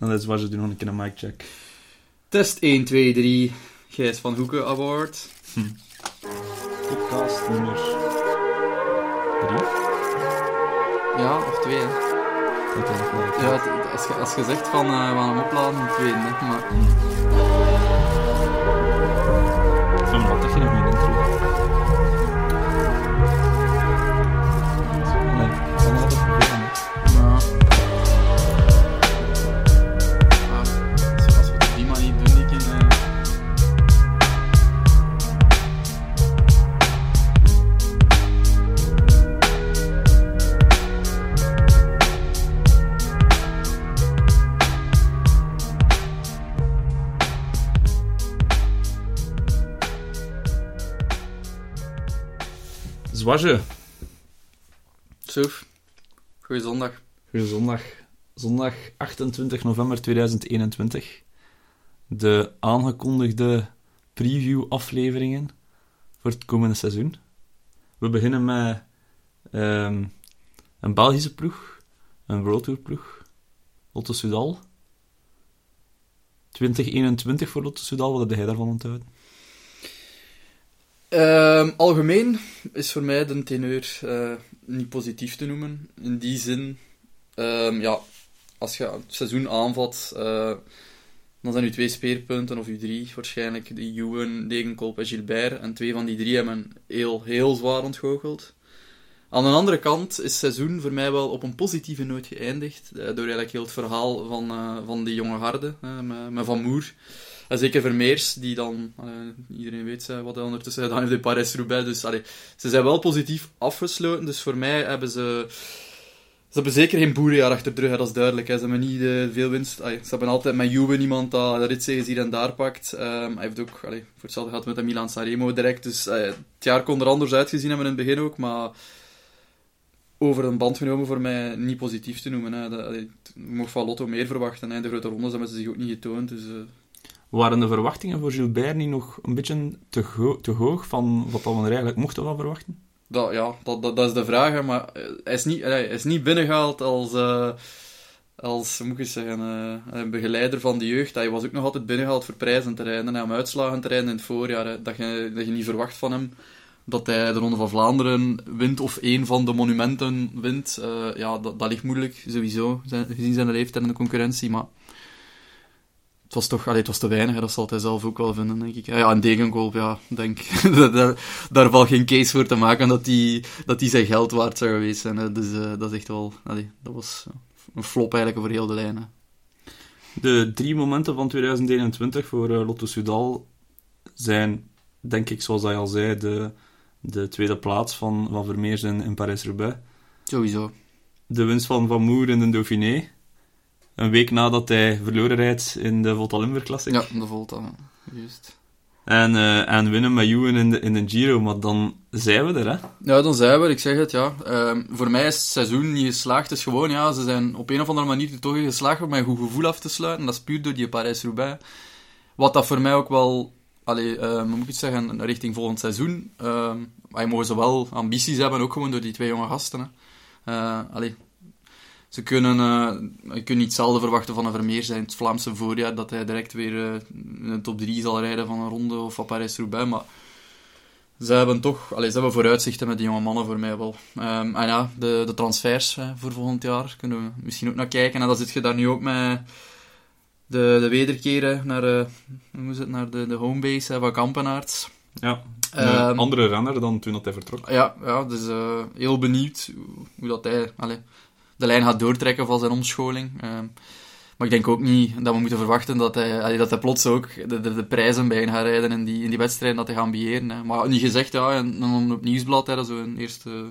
Dan is waar ze doen nog een keer een mic check. Test 1, 2, 3. Gijs van Hoeken Award. Podcast nummer 3. Ja, of 2, hè. Dat is nog wel het- Ja, als je, als je zegt van eh, we gaan hem opladen, moet je weten, hè. Maar Ik Zwaarze. Soef, goeie zondag. Goeie zondag. Zondag 28 november 2021. De aangekondigde preview-afleveringen voor het komende seizoen. We beginnen met ehm, een Belgische ploeg, een World Tour ploeg, Lotto Soudal. 2021 voor Lotto Soudal, wat heb jij daarvan onthouden? Ehm, algemeen is voor mij de teneur eh, niet positief te noemen. In die zin, ehm, ja, als je het seizoen aanvat, eh, dan zijn u twee speerpunten, of u drie waarschijnlijk, de Juwen, Degenkolb en Gilbert. En twee van die drie hebben heel, heel zwaar ontgoocheld. Aan de andere kant is het seizoen voor mij wel op een positieve noot geëindigd. eh, door eigenlijk heel het verhaal van, van die jonge harde, met Van Moer. Zeker Vermeers, die dan, eh, iedereen weet eh, wat hij ondertussen gedaan heeft in Paris-Roubaix. Dus allee, ze zijn wel positief afgesloten. Dus voor mij hebben ze... Ze hebben zeker geen boerenjaar achter de rug, dat is duidelijk. Ze hebben niet eh, veel winst. Ze hebben altijd met Juwe iemand dat de ritzegens hier en daar pakt. Ehm, hij heeft ook, allee, voor hetzelfde gehad met de Milan Sanremo direct. Dus het jaar kon er anders uitgezien hebben in het begin ook, maar over een band genomen voor mij niet positief te noemen. Hè. Dat, je mocht van Lotto meer verwachten. Hè. De grote rondes hebben ze zich ook niet getoond. Dus, Waren de verwachtingen voor Gilbert niet nog een beetje te, te hoog van wat we er eigenlijk mochten van verwachten? Dat, ja, dat, dat, is de vraag, maar eh, hij is niet, hij is niet binnengehaald als, eh, als moet ik zeggen, eh, een begeleider van de jeugd. Hij was ook nog altijd binnengehaald voor prijzen te en uitslagen te rijden in het voorjaar. Dat, je, dat je niet verwacht van hem dat hij de Ronde van Vlaanderen wint of één van de monumenten wint. Ja, dat, dat ligt moeilijk, sowieso, gezien zijn leeftijd en de concurrentie, maar... Het was toch, allee, het was te weinig, hè, dat zal hij zelf ook wel vinden, denk ik. Ja, een degenkolp, ja, denk daar, daar valt geen case voor te maken dat die, dat die zijn geld waard zou geweest zijn. Hè. Dus eh, dat is echt wel, allee, dat was een flop eigenlijk over heel de lijn. Hè. De drie momenten van 2021 voor eh, Lotto Soudal zijn, denk ik, zoals hij al zei, de, de tweede plaats van, van Vermeers in, in Parijs-Roubaix. Sowieso. De winst van Van Moer in de Dauphiné. Een week nadat hij verloren rijdt in de Volta Limburg Classic. Ja, dat voelt dat, juist. En, eh, en winnen met Ewan in de, in de Giro. Maar dan zijn we er, hè. Ja, dan zijn we, ik zeg het, ja. Ehm, voor mij is het seizoen niet geslaagd. Het is gewoon, ja, ze zijn op een of andere manier er toch geslaagd om een goed gevoel af te sluiten. Dat is puur door die Parijs-Roubaix. Wat dat voor mij ook wel, allee, ehm, moet ik zeggen, richting volgend seizoen. ehm wij mogen ze wel ambities hebben, ook gewoon door die twee jonge gasten. Hè. Eh, allee, ze kunnen, eh, je kunt niet hetzelfde verwachten van een Vermeer zijn het Vlaamse voorjaar, dat hij direct weer eh, in de top 3 zal rijden van een ronde of van Parijs-Roubaix, maar ze hebben toch, allee, ze hebben vooruitzichten met die jonge mannen voor mij wel. Ehm, en ja, de, de transfers hè, voor volgend jaar kunnen we misschien ook naar kijken. En dan zit je daar nu ook met de, de wederkeren naar, eh, hoe is het, naar de, de homebase hè, van Kampenaerts. Ja. Een Ehm, andere renner dan toen dat hij vertrok. Ja, ja dus heel benieuwd hoe, hoe dat hij allee, de lijn gaat doortrekken van zijn omscholing. Ehm, maar ik denk ook niet dat we moeten verwachten dat hij, dat hij plots ook de, de, de prijzen bij gaat rijden in die, in die wedstrijden dat hij gaat ambiëren. Hè. Maar niet gezegd, ja, en dan op nieuwsblad, hè, dat is zo'n eerste,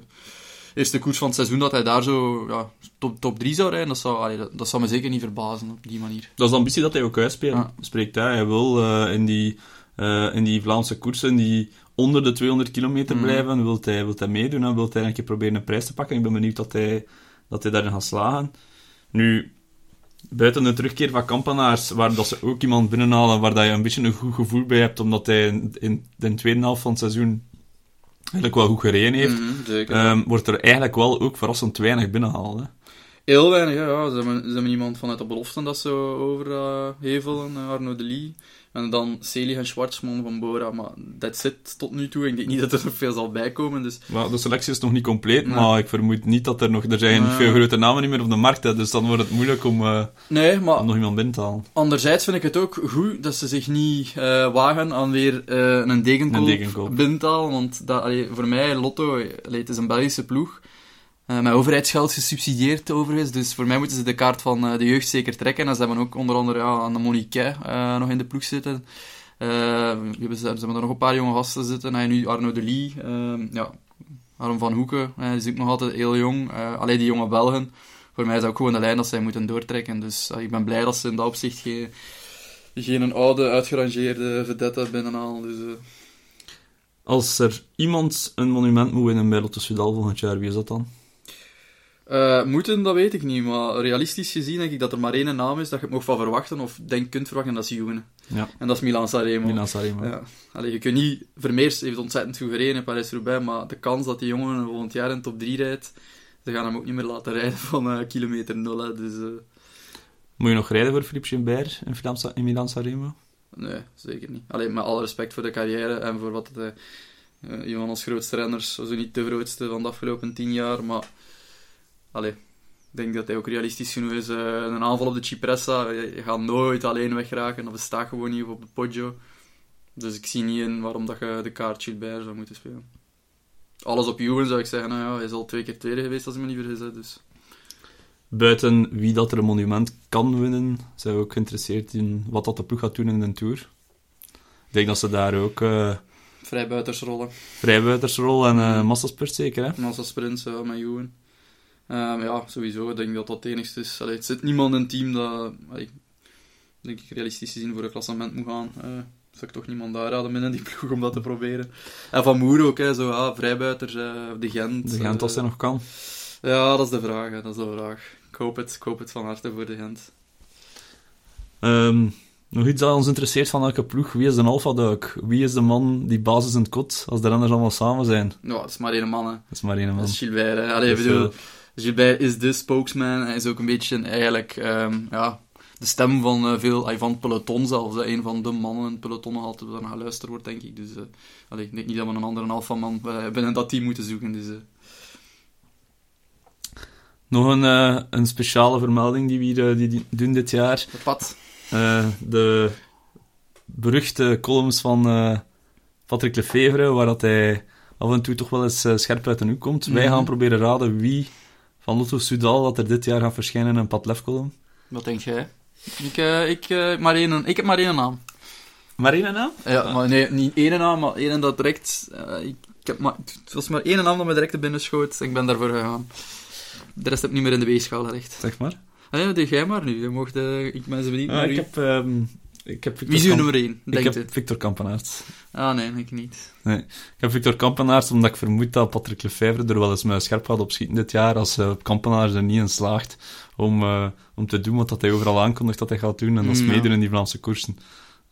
eerste koers van het seizoen, dat hij daar zo ja, top, top 3 zou rijden, dat zou, allee, dat, dat zou me zeker niet verbazen op die manier. Dat is de ambitie dat hij ook uitspreekt. Ja. Spreekt hij. Hij wil eh, in, die, eh, in die Vlaamse koersen die onder de 200 kilometer Mhm. blijven, wil hij, wil hij meedoen en wil hij een keer proberen een prijs te pakken. Ik ben benieuwd dat hij, dat hij daarin gaat slagen. Nu, buiten de terugkeer van Kampenaars, waar dat ze ook iemand binnenhalen waar dat je een beetje een goed gevoel bij hebt, omdat hij in, in de tweede helft van het seizoen eigenlijk wel goed gereden heeft, Mhm, ehm, wordt er eigenlijk wel ook verrassend weinig binnengehaald. Hè. Heel weinig, ja. Ze, hebben, ze hebben iemand vanuit de belofte dat ze overhevelen, uh, Arno de Lee. En dan Celi en Schwartzman van Bora. Maar dat zit tot nu toe. Ik denk niet dat er nog veel zal bijkomen. Dus... Maar de selectie is nog niet compleet, nee. maar ik vermoed niet dat er nog... Er zijn nee. veel grote namen niet meer op de markt, hè, dus dan wordt het moeilijk om, uh, nee, maar... om nog iemand binnen te halen. Anderzijds vind ik het ook goed dat ze zich niet uh, wagen aan weer uh, een degenkoop, een degenkoop. binnen te halen. Want dat, allee, voor mij, Lotto, allee, het is een Belgische ploeg. Uh, met overheidsgeld gesubsidieerd overigens, dus voor mij moeten ze de kaart van uh, de jeugd zeker trekken. En ze hebben ook onder andere ja, aan de Monique uh, nog in de ploeg zitten. ze, ze hebben er nog een paar jonge gasten zitten. En nu Arno de Lee, ja, Aron van Hoeken, die is ook nog altijd heel jong. alleen die jonge Belgen, voor mij is dat ook gewoon de lijn dat zij moeten doortrekken. Dus ik ben blij dat ze in dat opzicht geen, geen oude, uitgerangeerde vedette binnenhalen. Dus, Als er iemand een monument moet winnen bij Lotto Soudal volgend jaar, wie is dat dan? Uh, moeten, dat weet ik niet, maar realistisch gezien denk ik dat er maar één naam is dat je het nog van verwachten, of denk kunt verwachten, dat is Juwen. Ja. En dat is Milan Sanremo. Milan Sanremo. Ja. Allee, je kunt niet... Vermeers heeft ontzettend goed gereden in Parijs-Roubaix, maar de kans dat die jongen volgend jaar in top 3 rijdt, ze gaan hem ook niet meer laten rijden van uh, kilometer 0, hè, dus... Uh... Moet je nog rijden voor Philippe Gimbert in, in Milan Sanremo? Nee, zeker niet. Alleen met alle respect voor de carrière en voor wat het... Een van ons grootste renners, zo niet de grootste van de afgelopen tien jaar, maar Allee, ik denk dat hij ook realistisch genoeg is. Uh, een aanval op de Cipressa, je, je, gaat nooit alleen wegraken. Dat bestaat gewoon niet op de Poggio. Dus ik zie niet in waarom dat je de kaart Gilbert zou moeten spelen. Alles op Juwen zou ik zeggen, nou ja, hij is al twee keer tweede geweest als ik me niet vergis. Dus. Buiten wie dat er een monument kan winnen, zijn we ook geïnteresseerd in wat dat de ploeg gaat doen in de Tour. Ik denk dat ze daar ook... Uh, vrijbuitersrollen. Vrijbuitersrol en uh, massasprint zeker, hè? Massasprint, ja, met Juwen. Um, ja, sowieso. Ik denk dat dat het enigste is. Allee, het zit niemand in het team dat, allee, denk ik, realistisch gezien voor een klassement moet gaan. Uh, zou ik toch niemand daar hadden binnen die ploeg om dat te proberen. En Van Moer ook, hè, zo, ah, vrijbuiters, uh, de Gent. De Gent, als hij nog kan. Ja, dat is de vraag. Hè, dat is de vraag. Ik hoop het, ik hoop het van harte voor de Gent. Um, nog iets dat ons interesseert van elke ploeg. Wie is de alpha-duik? Wie is de man die basis in het kot als de renners allemaal samen zijn? Ja, dat is maar één man. Hè. Dat is maar één man. Dat is Gilbert. Hè. Allee, dus, bedoel, Gilbert is de spokesman. Hij is ook een beetje eigenlijk um, ja, de stem van uh, veel, van het peloton zelfs. Hè. Een van de mannen in het peloton altijd naar geluisterd wordt, denk ik. Dus uh, allee, ik denk niet dat we een andere alfaman uh, binnen dat team moeten zoeken. Dus, Nog een, een speciale vermelding die we hier die doen dit jaar. De pad. de beruchte columns van Patrick Lefevre, waar dat hij af en toe toch wel eens scherp uit de hoek komt. Mm -hmm. Wij gaan proberen raden wie van Lotto Soudal dat er dit jaar gaat verschijnen in een Padlef-column. Wat denk jij? Ik, uh, ik, uh, maar één, ik heb maar één naam. Maar één naam? Ja, maar nee, niet één naam, maar één dat direct... Uh, ik, ik, heb maar, het was maar één naam dat me direct er binnen schoot. Ik ben daarvoor gegaan. De rest heb ik niet meer in de weegschaal gelegd. Zeg maar. Ah, ja, jij maar nu. Je mocht, ik ben ze benieuwd ah, ik heb... Um, ik heb Wie is uw nummer 1? Ik heb? Victor Kampenaerts. Ah, nee, ik niet. Nee. Ik heb Victor Kampenaerts, omdat ik vermoed dat Patrick Lefevre er wel eens mij scherp gaat opschieten dit jaar, als uh, Kampenaerts er niet in slaagt om, uh, om te doen wat dat hij overal aankondigt dat hij gaat doen, en dat is mm, meedoen in die Vlaamse koersen.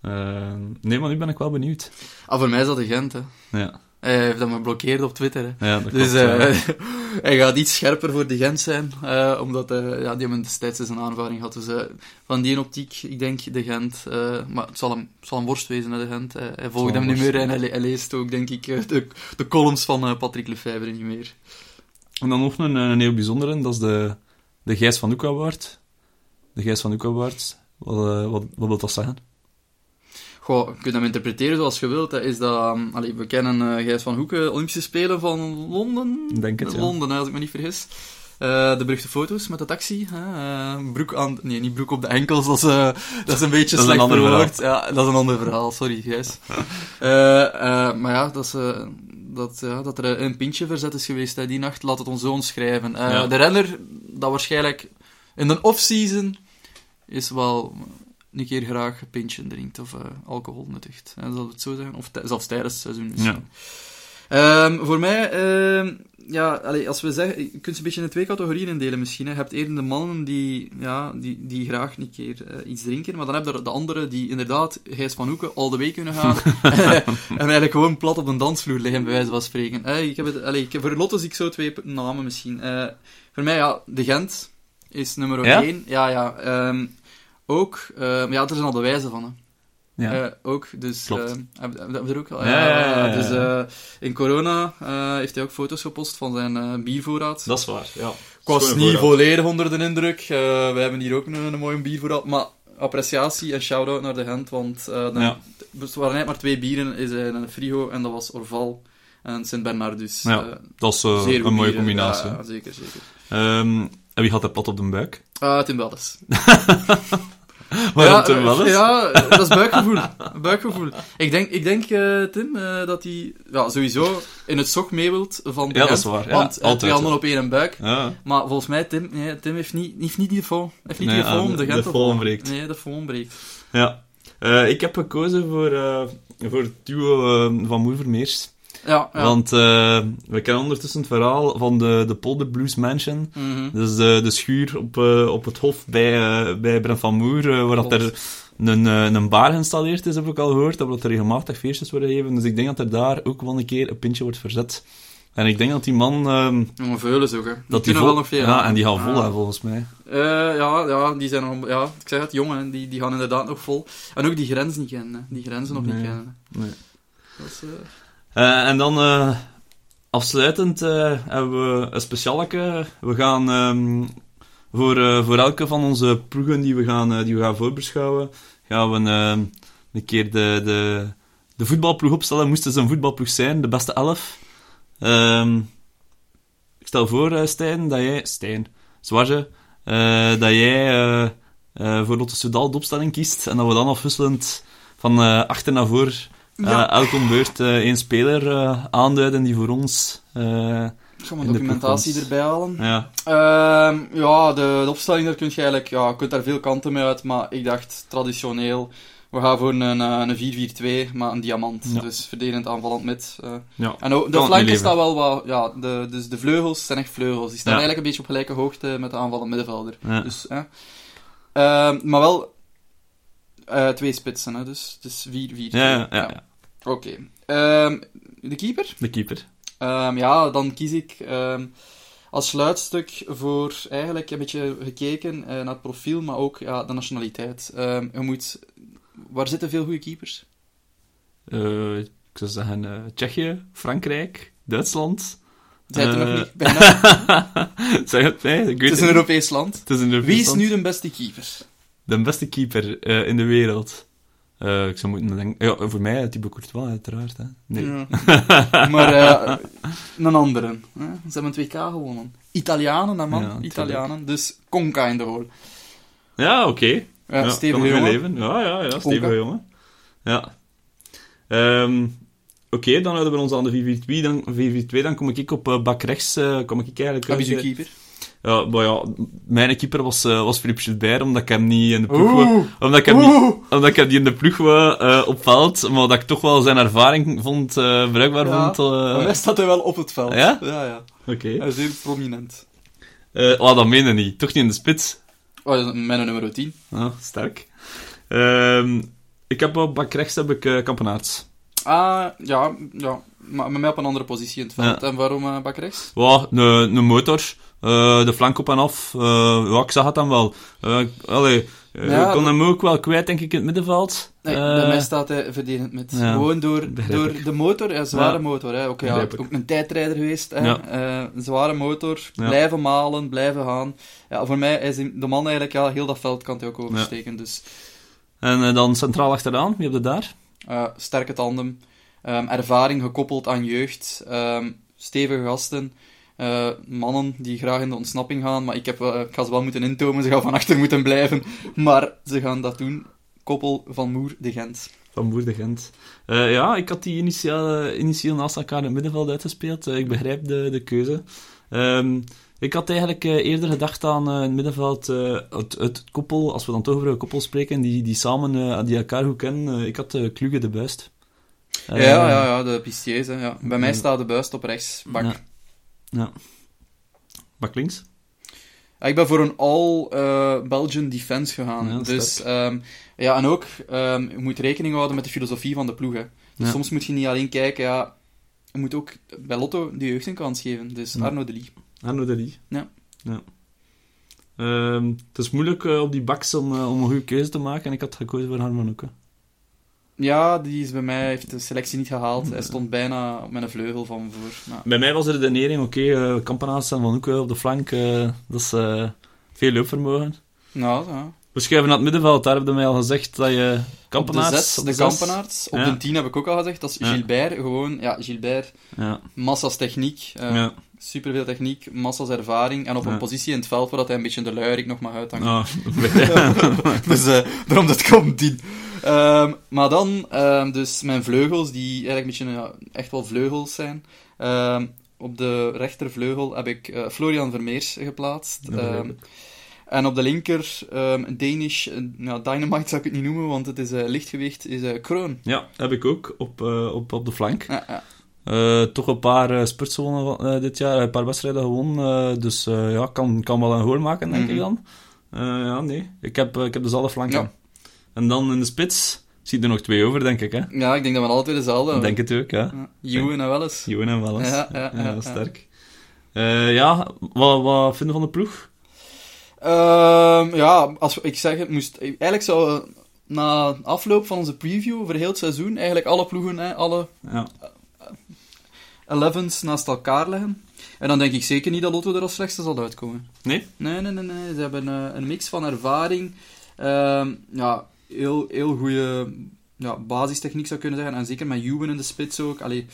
Uh, nee, maar nu ben ik wel benieuwd. Ah, voor mij is dat de Gent, hè. Ja. Hij heeft dat me blokkeerd op Twitter. Hè. Ja, dat dus klopt, uh, hij gaat iets scherper voor de Gent zijn, uh, omdat uh, ja, die hebben destijds een aanvaring gehad. Dus van die optiek, ik denk de Gent. maar het zal, hem, het zal een worst wezen, hè, de Gent. hij volgt hem niet meer en hij, hij, leest ook, denk ik, de, de columns van Patrick Lefebvre niet meer. En dan nog een, een heel bijzondere, dat is de, de Gijs van Oek Award. De Gijs van Oek Award. Wat, wat, wat wil dat zeggen? Goh, je kunt hem interpreteren zoals je wilt. Hè. Is dat, um, allee, we kennen uh, Gijs van Hoeken, Olympische Spelen van Londen. Denk het, ja. Londen, hè, als ik me niet vergis. Uh, de beruchte foto's met de taxi. Hè. Uh, broek aan... Nee, niet broek op de enkels. Dat is, uh, dat is een beetje dat slecht is een ander verwoord. Ja, dat is een ander verhaal. Sorry, Gijs. maar ja, dat, is, dat, ja, dat er een pintje verzet is geweest hè, die nacht, laat het ons zo omschrijven. Ja. De renner, dat waarschijnlijk in de off-season is wel een keer graag een pintje drinkt of uh, alcohol nuttigt. Zal het zo zeggen? Of zelfs tijdens het seizoen misschien. Ja. Um, voor mij, uh, ja, als we zeggen, je kunt ze een beetje in twee categorieën indelen misschien. Hè. Je hebt eerder de mannen die, ja, die, die graag een keer uh, iets drinken, maar dan heb je de anderen die inderdaad, Gijs van Hoeken, all the way kunnen gaan en eigenlijk gewoon plat op een dansvloer liggen, bij wijze van spreken. ik heb het, ik, voor Lotte zie ik zo twee namen misschien. voor mij, ja, de Gent is nummer? 1. Ja, ja. ehm, ook, ehm, ja, er zijn al bewijzen van. Hè. Ja. Eh, ook, dus... Klopt. ehm, heb, heb, heb je er ook al? Ja, ja, ja, ja, Dus eh, in corona eh, heeft hij ook foto's gepost van zijn eh, biervoorraad. Dat is waar, ja. Ik was niet voorraad. volledig onder de indruk. Eh, we hebben hier ook een, een mooie biervoorraad. Maar appreciatie en shout-out naar de Gent, want eh dan, Ja. het waren net maar twee bieren is in een frigo, en dat was Orval en Sint-Bernardus. Ja, Dat is zeer een mooie bieren. combinatie. Ja, ja, zeker, zeker. Ehm, en wie had er plat op de buik? Ah, Tim Welles. Waarom ja, Tim Welles? Ja, dat is buikgevoel. buikgevoel. Ik denk, ik denk eh, Tim, eh, dat hij ja, sowieso in het zog mee wilt van de Ja, dat is waar. Ja, want eh, altijd. twee handen op één buik. Ja. Maar volgens mij, Tim, nee, Tim heeft niet, heeft niet die vol. Heeft niet Nee, die vol ah, om de de Gent te vol ontbreekt. Nee, de vol ontbreekt. Ja. Eh, ik heb gekozen voor, voor het duo van Moer Vermeers. Ja, ja. Want eh, we kennen ondertussen het verhaal van de, de Polder Blues Mansion. Mhm. Dus de, de schuur op, eh, op het hof bij, eh, bij Brent van Moer, waar dat er een, een bar geïnstalleerd is, heb ik al gehoord. Dat er regelmatig feestjes worden gegeven. Dus ik denk dat er daar ook wel een keer een pintje wordt verzet. En ik denk dat die man... ehm, Jonge veulen zo, hè. Die dat die kunnen vol, wel nog veel ja, en die gaan vol, Ah. hè, volgens mij. Ja, ja, die zijn nog... Ja, ik zeg het, jongen, die, die gaan inderdaad nog vol. En ook die grens niet kennen, hè. Die grenzen nog Nee. niet kennen. Nee. Dat is... Eh, en dan eh, afsluitend eh, hebben we een specialeke. We gaan ehm, voor, voor elke van onze ploegen die we gaan, die we gaan voorbeschouwen, gaan we ehm, een keer de, de, de voetbalploeg opstellen. Moest het een voetbalploeg zijn, de beste elf. Ehm, ik stel voor, Stijn, dat jij... Stijn, Zwarze, eh, dat jij voor Lotte Soudal de opstelling kiest en dat we dan afwisselend van achter naar voor Ja. eh, elk om beurt eh, één speler eh, aanduiden die voor ons... Ik ga In mijn de documentatie erbij halen. ja, Ehm, ja, de, de opstelling, daar kun je eigenlijk... Ja, je kunt daar veel kanten mee uit, maar ik dacht traditioneel... We gaan voor een, een 4-4-2, maar een diamant. Ja. Dus verdedigend aanvallend mid. eh. ja. En de het flanken staan wel wat... Ja, de, dus de vleugels zijn echt vleugels. Die staan Ja. eigenlijk een beetje op gelijke hoogte met de aanvallend middenvelder. Dus. Ehm, maar wel eh, twee spitsen, hè, dus, dus 4-4-2. Ja, ja, ja, ja. Oké. Ehm, de keeper? de keeper. Ehm, ja, dan kies ik ehm, als sluitstuk voor eigenlijk een beetje gekeken eh, naar het profiel, maar ook ja, de nationaliteit. Je moet... Waar zitten veel goede keepers? Eh, ik zou zeggen Tsjechië, Frankrijk, Duitsland. Zijn er Eh, nog niet? Bijna. zeg het weet Het is een. Europees land. Het is een Wie is nu de beste keeper? De beste keeper eh, in de wereld? Eh, ik zou moeten denken... Ja, voor mij Thibaut Courtois, uiteraard. Hè. Nee. Ja. maar eh, een andere. Hè? Ze hebben een 2K gewonnen. Italianen, hè, man. Ja. Italianen. Dus Conca in de goal. Ja, oké. Ja, Ja, nog jongen. leven. Ja, ja, ja, stevige Konka. jongen. Ja. Ehm, Oké, dan houden we ons aan de 4-4-2. Dan, 4-4-2, dan kom ik op eh, bak rechts. eh, kom ik eigenlijk uit, eh, keeper? Ja, maar ja, mijn keeper was, eh was Philippe Gilbert, omdat ik hem niet in de ploeg... Wou- Omdat ik hem niet, omdat ik hem niet in de ploeg wou, eh, op veld, maar dat ik toch wel zijn ervaring vond, eh, bruikbaar Ja, vond. mij staat hij wel op het veld. Ja? Ja, ja. Oké. Hij is heel prominent. Eh, oh, dat meen je niet. Toch niet in de spits. Oh, mijn nummer 10. Ah, sterk. Ehm, ik heb op bak rechts heb ik uh, Kampenaerts. Ah, ja, ja. Maar met mij op een andere positie in het veld. Ja. En waarom uh, bak rechts? Een, een motor. Eh, de flank op en af. eh, ja, ik zag het dan wel. Eh, allee, eh, Ja, ik kon hem ook wel kwijt, denk ik, in het middenveld. Nee, Eh, bij mij staat hij verdedigend met. ja, Gewoon door, door de motor, ja, zware Ja. motor. Hè. Ook, ja, Begrijp ik. ook een tijdrijder geweest. Hè. Eh, een zware motor, Ja. blijven malen, blijven gaan. Ja, voor mij is hij- de man eigenlijk, ja, heel dat veld kan hij ook oversteken. Dus En dan centraal achteraan, wie heb je daar? eh, sterke tandem, ehm, ervaring gekoppeld aan jeugd, ehm, stevige gasten. Eh, mannen die graag in de ontsnapping gaan, maar ik, heb, ik ga ze wel moeten intomen, ze gaan van achter moeten blijven. Maar ze gaan dat doen. Koppel van Moer de Gent. Van Boer de Gent. Eh, ja, ik had die initieel, initieel naast elkaar in het middenveld uitgespeeld. Eh, ik begrijp de, de keuze. Ehm, ik had eigenlijk eerder gedacht aan het middenveld het, het koppel, als we dan toch over een koppel spreken, die, die samen die elkaar goed kennen. Ik had Kluge de Buist. Ja, ja, ja, de pistiers. Ja. Bij mij staat de buist op rechts. Bak. Ja. Ja. Bak links? Ik ben voor een all-Belgian defense gegaan. Ja, dus, ehm, ja, en ook, ehm, je moet rekening houden met de filosofie van de ploeg. Hè. Dus Ja. soms moet je niet alleen kijken, ja, je moet ook bij Lotto de jeugd een kans geven. Dus Ja. Arno de Lee. Arno de Lee. Ja. ja. Ehm, het is moeilijk eh, op die baks om, eh, om een goede keuze te maken en ik had gekozen voor Harman. Ja, die is bij mij, heeft de selectie niet gehaald. Hij stond bijna op mijn vleugel van voor. Maar... Bij mij was de redenering, oké, okay, uh, Kampenaars en Van Hoeken op de flank, uh, dat is uh, veel loopvermogen. Nou, ja. We schuiven naar het middenveld, daar heb je mij al gezegd dat je Kampenaars... Op de, zes, de, de Kampenaars. Op ja. de 10 heb ik ook al gezegd, dat is Gilbert, gewoon, ja, Gilbert, ja. massa's techniek, ja. superveel techniek, massa's ervaring, en op een positie in het veld waar hij een beetje de luierik nog mag uithangen. Oh, dus daarom dat komt 10. Um, maar dan, um, dus mijn vleugels, die eigenlijk een beetje ja, echt wel vleugels zijn. Um, op de rechtervleugel heb ik uh, Florian Vermeers geplaatst. en op de linker, Danish, nou, Dynamite zou ik het niet noemen, want het is uh, lichtgewicht, is uh, Kroon. Ja, heb ik ook op, op, op de flank. Ja, ja. Uh, toch een paar uh, spurts gewonnen uh, dit jaar, een paar wedstrijden gewonnen. dus ja, kan, kan wel een goal maken, denk mm -hmm. ik dan. ja, nee. Ik heb, ik heb dus alle flanken. Ja. En dan in de spits ziet er nog twee over, denk ik. Hè? Ja, ik denk dat we alle twee dezelfde denk het ook, ja. ja. Ewan en Welles. Ewan en Welles. Ja, ja, ja, ja sterk. Uh, ja, wat, wat vinden van de ploeg? Uh, ja, als ik zeg het moest... Eigenlijk zou na afloop van onze preview voor heel het seizoen eigenlijk alle ploegen, hè, alle ja. elevens naast elkaar leggen. En dan denk ik zeker niet dat Lotto er als slechtste zal uitkomen. Nee? Nee, nee, nee. nee. Ze hebben uh, een mix van ervaring... Uh, ja, heel, heel goede ja, basistechniek zou kunnen zeggen. En zeker met Juwen in de spits ook. Allee,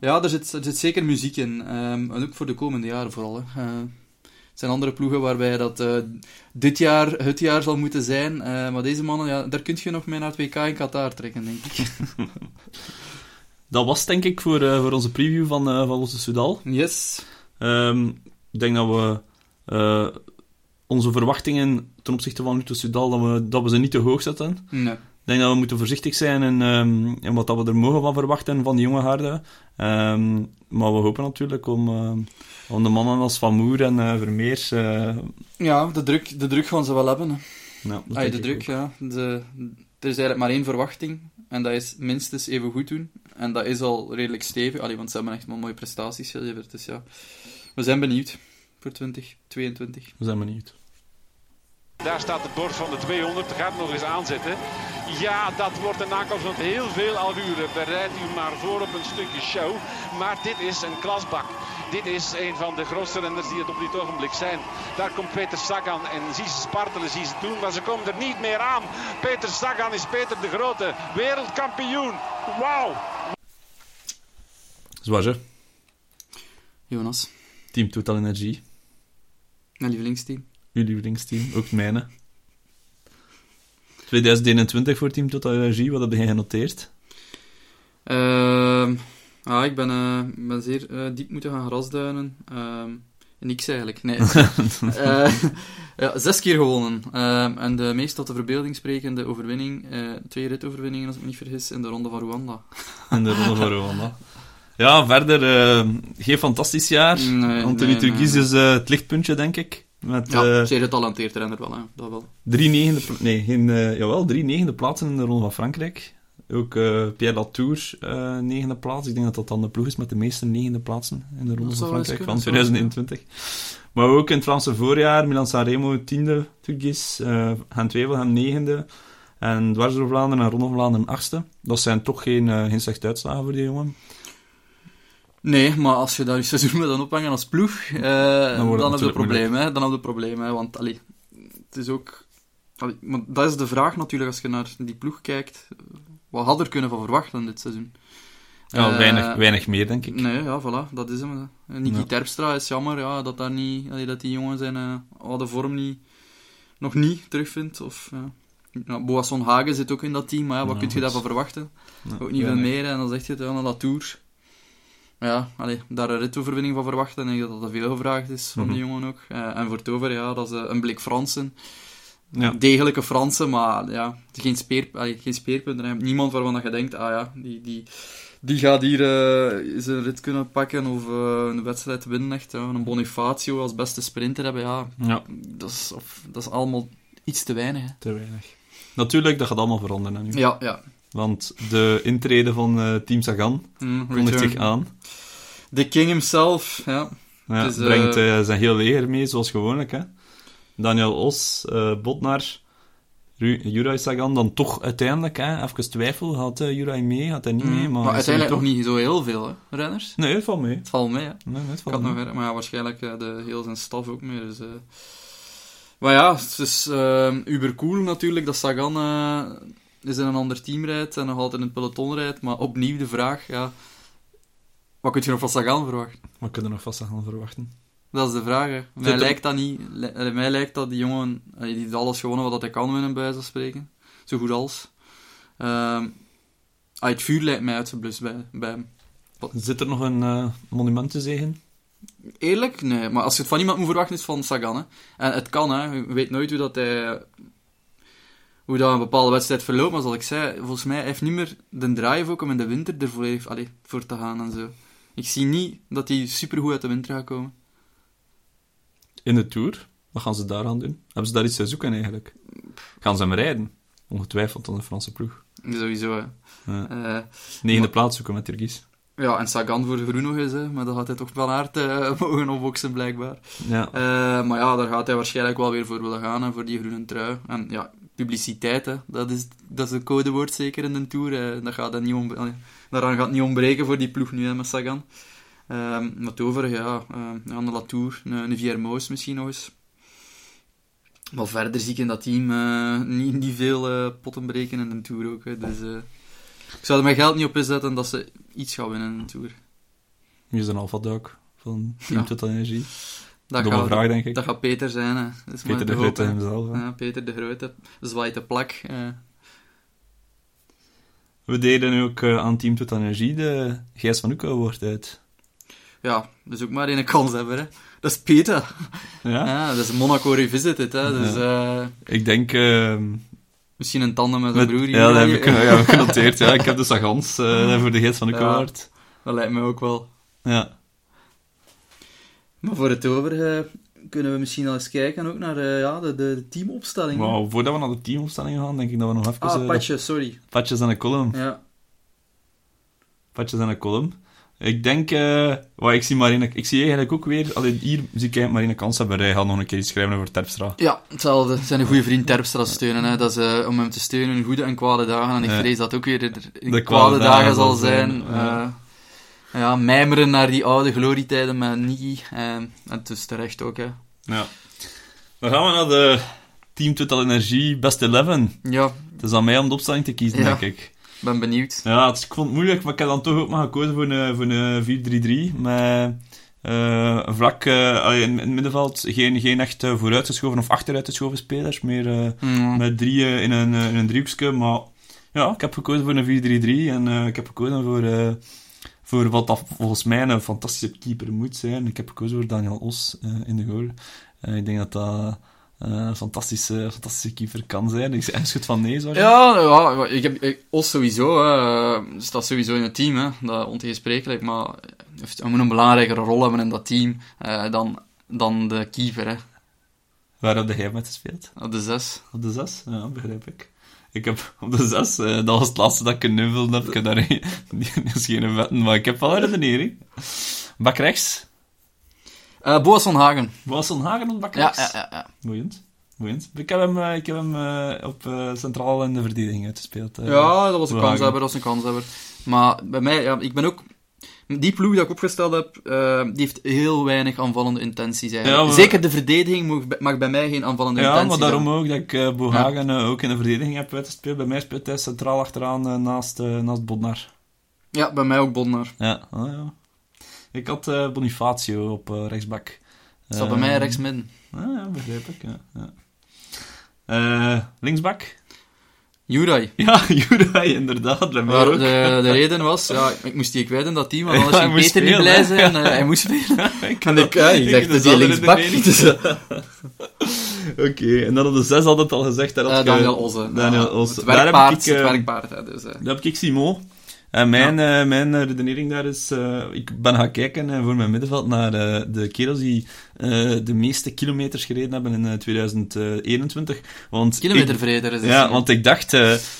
ja, er zit, er zit zeker muziek in. Um, en ook voor de komende jaren vooral. Hè. Uh, het zijn andere ploegen waarbij dat uh, dit jaar het jaar zal moeten zijn. Uh, maar deze mannen, ja, daar kun je nog mee naar het WK in Qatar trekken, denk ik. dat was denk ik voor, voor onze preview van, van Lotte Soudal. Yes. Um, ik denk dat we onze verwachtingen ten opzichte van Luther Sudal, dat we, dat we ze niet te hoog zetten. Nee. Ik denk dat we moeten voorzichtig zijn in, um, in wat dat we er mogen van verwachten van die jonge harden. Um, maar we hopen natuurlijk om, uh, om de mannen als Van Moer en uh, Vermeers... Uh... Ja, de druk, de druk gaan ze wel hebben. Hè. Ja, Ay, de druk, ja. De, er is eigenlijk maar één verwachting. En dat is minstens even goed doen. En dat is al redelijk stevig. Allee, want ze hebben echt wel mooie prestaties geleverd. Dus ja, we zijn benieuwd voor 2022. We zijn benieuwd. Daar staat het bord van de 200. Gaat nog eens aanzetten. Ja, dat wordt een aankomst van heel veel alvuren. Bereid u maar voor op een stukje show. Maar dit is een klasbak. Dit is een van de grootste renners die het op dit ogenblik zijn. Daar komt Peter Sagan en zie ze spartelen, zie ze doen, maar ze komen er niet meer aan. Peter Sagan is Peter de Grote, wereldkampioen. Wauw! Zwaar hè? Jonas. Team Total Energie. Mijn lievelingsteam. Uw lievelingsteam, ook mijne. 2021 voor Team Total Energie, wat heb jij genoteerd? Uh, ah, ik ben, uh, ben zeer uh, diep moeten gaan grasduinen. Uh, niks eigenlijk, nee. ja, zes keer gewonnen. Ehm, en de meest tot de verbeelding sprekende overwinning, twee ritoverwinningen als ik me niet vergis, in de Ronde van Rwanda. in de Ronde van Rwanda. Ja, verder geen fantastisch jaar. Nee, Anthony nee, is het lichtpuntje, denk ik. Met, Ja, uh, zeer getalenteerd renner wel, hè. dat wel. drie negende, nee, geen, jawel, drie negende plaatsen in de Ronde van Frankrijk. Ook Pierre Latour, negende plaats. Ik denk dat dat dan de ploeg is met de meeste negende plaatsen in de Ronde van Frankrijk van dat zou wel eens 2021. Maar ook in het Franse voorjaar, Milan Sanremo tiende, Turgis, uh, Gent-Wevel hem negende. En dwars door Vlaanderen en Ronde van Vlaanderen achtste. Dat zijn toch geen, geen slechte uitslagen voor die jongen. Nee, maar als je daar je seizoen met dan ophangen als ploeg, uh, dan, heb je hè. Dan heb je probleem, hè. Want, allee, het is ook... Allee, maar dat is de vraag natuurlijk, als je naar die ploeg kijkt. Wat had er kunnen van verwachten dit seizoen? Ja, Eh, weinig, weinig meer, denk ik. Nee, ja, voilà, dat is hem. Niki Ja. Terpstra is jammer, ja, dat, daar niet, allee, dat die jongen zijn uh, oude vorm niet, nog niet terugvindt. Of, ja. Boasson Hagen zit ook in dat team, maar ja, wat Ja, kun je daarvan verwachten? Ook niet veel meer, en dan zeg je het, ja, naar Latour. Ja, allee, daar een ritoverwinning van verwachten, en ik denk dat dat veel gevraagd is van Mhm. die jongen ook. Eh, en voor Tover, ja, dat is eh, een blik Fransen. Ja. Degelijke Fransen, maar ja, geen, speer, allee, geen speerpunten. Niemand waarvan dat je denkt, ah ja, die, die, die gaat hier eh zijn rit kunnen pakken of eh, een wedstrijd winnen. Echt. Een Bonifacio als beste sprinter hebben, ja, Ja, dat is, of, dat is allemaal iets te weinig. Hè. te weinig. Natuurlijk, dat gaat allemaal veranderen hè, nu. Ja, ja. Want de intrede van eh, Team Sagan Mm, kondigt zich aan. The King himself, ja. Ja, eh, brengt eh, zijn heel leger mee, zoals gewoonlijk. Hè. Daniel Os, eh Botnar, Juraj Sagan, dan toch uiteindelijk, hè, even twijfel, gaat eh Juraj mee, gaat hij niet mee, maar... maar uiteindelijk toch... nog niet zo heel veel, hè, renners. Nee, het valt mee. Het valt mee, hè. Nee, nee, het valt had nog, mee. maar ja, waarschijnlijk de heel zijn staf ook meer. Dus. Maar ja, het is eh uber cool natuurlijk dat Sagan is in een ander team rijdt en nog altijd in het peloton rijdt. Maar opnieuw de vraag, ja, wat kun je nog van Sagan verwachten? Wat kunnen we nog vast gaan verwachten? Dat is de vraag. Hè. Mij Zit lijkt dat niet. li- mij lijkt dat die jongen die heeft alles gewonnen wat hij kan winnen, bij wijze van spreken. Zo goed als. Ah, het vuur lijkt mij uitgeblust bij, bij hem. Zit er nog een eh monument te zeggen? Eerlijk? Nee. Maar als je het van iemand moet verwachten, is het van Sagan. Hè. En het kan, hè. Je weet nooit hoe dat hij... Hoe dat een bepaalde wedstrijd verloopt. Maar zoals ik zei, volgens mij hij heeft niet meer de drive ook om in de winter er volledig allee, voor te gaan en zo. Ik zie niet dat hij supergoed uit de winter gaat komen. In de Tour? Wat gaan ze daar aan doen? Hebben ze daar iets te zoeken eigenlijk? Gaan ze hem rijden? Ongetwijfeld aan de Franse ploeg. Sowieso, hè. Ja. Eh, Negende Maar- plaats zoeken met Turkies. ja, en Sagan voor groen nog eens, hè. Maar dat gaat hij toch van aard eh, mogen opboksen, blijkbaar. Ja. Eh, maar ja, daar gaat hij waarschijnlijk wel weer voor willen gaan, hè, voor die groene trui. En ja, publiciteit, hè, dat, is, dat is een codewoord zeker in de Tour. hè. Dat gaat hij niet om, daaraan gaat het niet ontbreken voor die ploeg nu, hè, met Sagan. Ehm maar het overige, ja, eh aan de Latour, een, een Viermoos misschien nog eens. Maar verder zie ik in dat team eh, niet, niet veel eh, potten breken in de Tour ook. Hè. Dus, eh, ik zou er mijn geld niet op inzetten dat ze iets gaan winnen in de Tour. Nu is een Duik van Team Ja. Total Energie. Dat Domme gaat, vraag, denk ik. dat gaat Peter zijn. Hè. Dat is maar Peter de te Grote hemzelf. hè. Ja, Peter de Grote zwaait de plak. Eh. We deden ook eh, aan Team Total Energie de Gijs van Oeke award uit. ja, dus ook maar één kans hebben. Hè. Dat is Peter. Ja? Ja, dat is Monaco Revisited. Hè. Dus, eh, Ik denk... ehm, misschien een tandem met zijn met- broer. hier. ja, dat heb ik, ja, heb ik genoteerd. Ja, ik heb de Sagans eh, voor de Gijs van Oeke Ja. Dat lijkt me ook wel. Ja. Maar voor het overige kunnen we misschien al eens kijken ook naar eh, ja, de, de teamopstelling. voordat we naar de teamopstelling gaan, denk ik dat we nog even... Ah, eh, patje, sorry. patjes en een column. Ja. Patjes en een column. Ik denk... eh well, ik, zie Marine, ik zie eigenlijk ook weer... Alleen hier zie ik eigenlijk Marine kans hebben. Hij gaat nog een keer iets schrijven over Terpstra. ja, hetzelfde. Zijn een goede vriend Terpstra steunen. Hè. Dat is eh, om hem te steunen in goede en kwade dagen. En ik vrees dat ook weer in De kwade, dagen zal zijn. zijn, ja. Mijmeren naar die oude glorietijden met. Eh, en het is terecht ook, hè. Ja. Dan gaan we naar de Team Total Energie Best 11. Ja, Het is aan mij om de opstelling te kiezen, Ja. denk ik. ben benieuwd. Ja, het is, ik vond het moeilijk, maar ik heb dan toch ook maar gekozen voor een, voor een 4-3-3. Met eh, een vlak eh, in, in het middenveld geen, geen echt eh, vooruitgeschoven of achteruitgeschoven spelers. Meer Mm. met drie eh, in een, in een driehoekje. Maar ja, ik heb gekozen voor een 4-3-3. En ik heb gekozen voor, voor wat dat volgens mij een fantastische keeper moet zijn. Ik heb gekozen voor Daniel Os eh, in de goal. Eh, ik denk dat dat eh, een fantastische, fantastische keeper kan zijn. Ik hij schudt van nee, je- Ja, ja, ik heb ik, Os sowieso, hè, staat sowieso in het team, hè, dat ontegensprekelijk, maar hij moet een belangrijkere rol hebben in dat team dan, dan de keeper, hè, Waar heb jij met gespeeld? op de zes. Op de 6? Ja, begrijp ik. Ik heb op de 6, dat was het laatste dat ik genuveld heb. Ik heb daar is geen wetten, maar ik heb wel een redenering. Bak rechts. Eh Boas van Hagen. Was Van Hagen op bak rechts? ja, ja, ja. Boeiend. Boeiend. Ik heb hem, eh, ik heb hem eh, op eh, centraal in de verdediging uitgespeeld. eh. ja, dat was een kanshebber, dat was een kanshebber. Maar bij mij, ja, ik ben ook... Die ploeg die ik opgesteld heb, eh, die heeft heel weinig aanvallende intenties eigenlijk. Ja, maar- Zeker de verdediging mag, bij- mag bij mij geen aanvallende Ja, intenties maar daarom hebben. ook dat ik eh Bo Hagen eh, ook in de verdediging heb uitgespeeld. Bij mij speelt hij centraal achteraan naast, naast Bodnar. Ja, bij mij ook Bonnar. Ja, ah, ja. Ik had Bonifacio op rechtsbak. Staat bij Eh, mij rechts midden. Ah, ja, begrijp ik. Ja, ja. Linksbak? Juraj. Ja, Juraj, inderdaad. Bij mij Maar ook. de, de reden was, ja, ik moest die kwijt in dat team, want Ja, anders ging moest Peter niet spelen, blij hè. zijn. eh, hij moest spelen. ik En ik, ja, ik dacht, dat is linksbak. Dus, eh, Oké, en dan op de zes had het al gezegd. Daar had eh, ik, Daniel eh, Osse. Daniel Ja, Osse. Het Daar heb werkpaard, ik, eh, het werkpaard. Hè, dus, eh. Daar heb ik Simon. En mijn, eh, mijn redenering daar is... eh, ik ben gaan kijken eh, voor mijn middenveld naar de kerels die de meeste kilometers gereden hebben in eh, 2021. Want Kilometervreder is het. Ja, want ik dacht,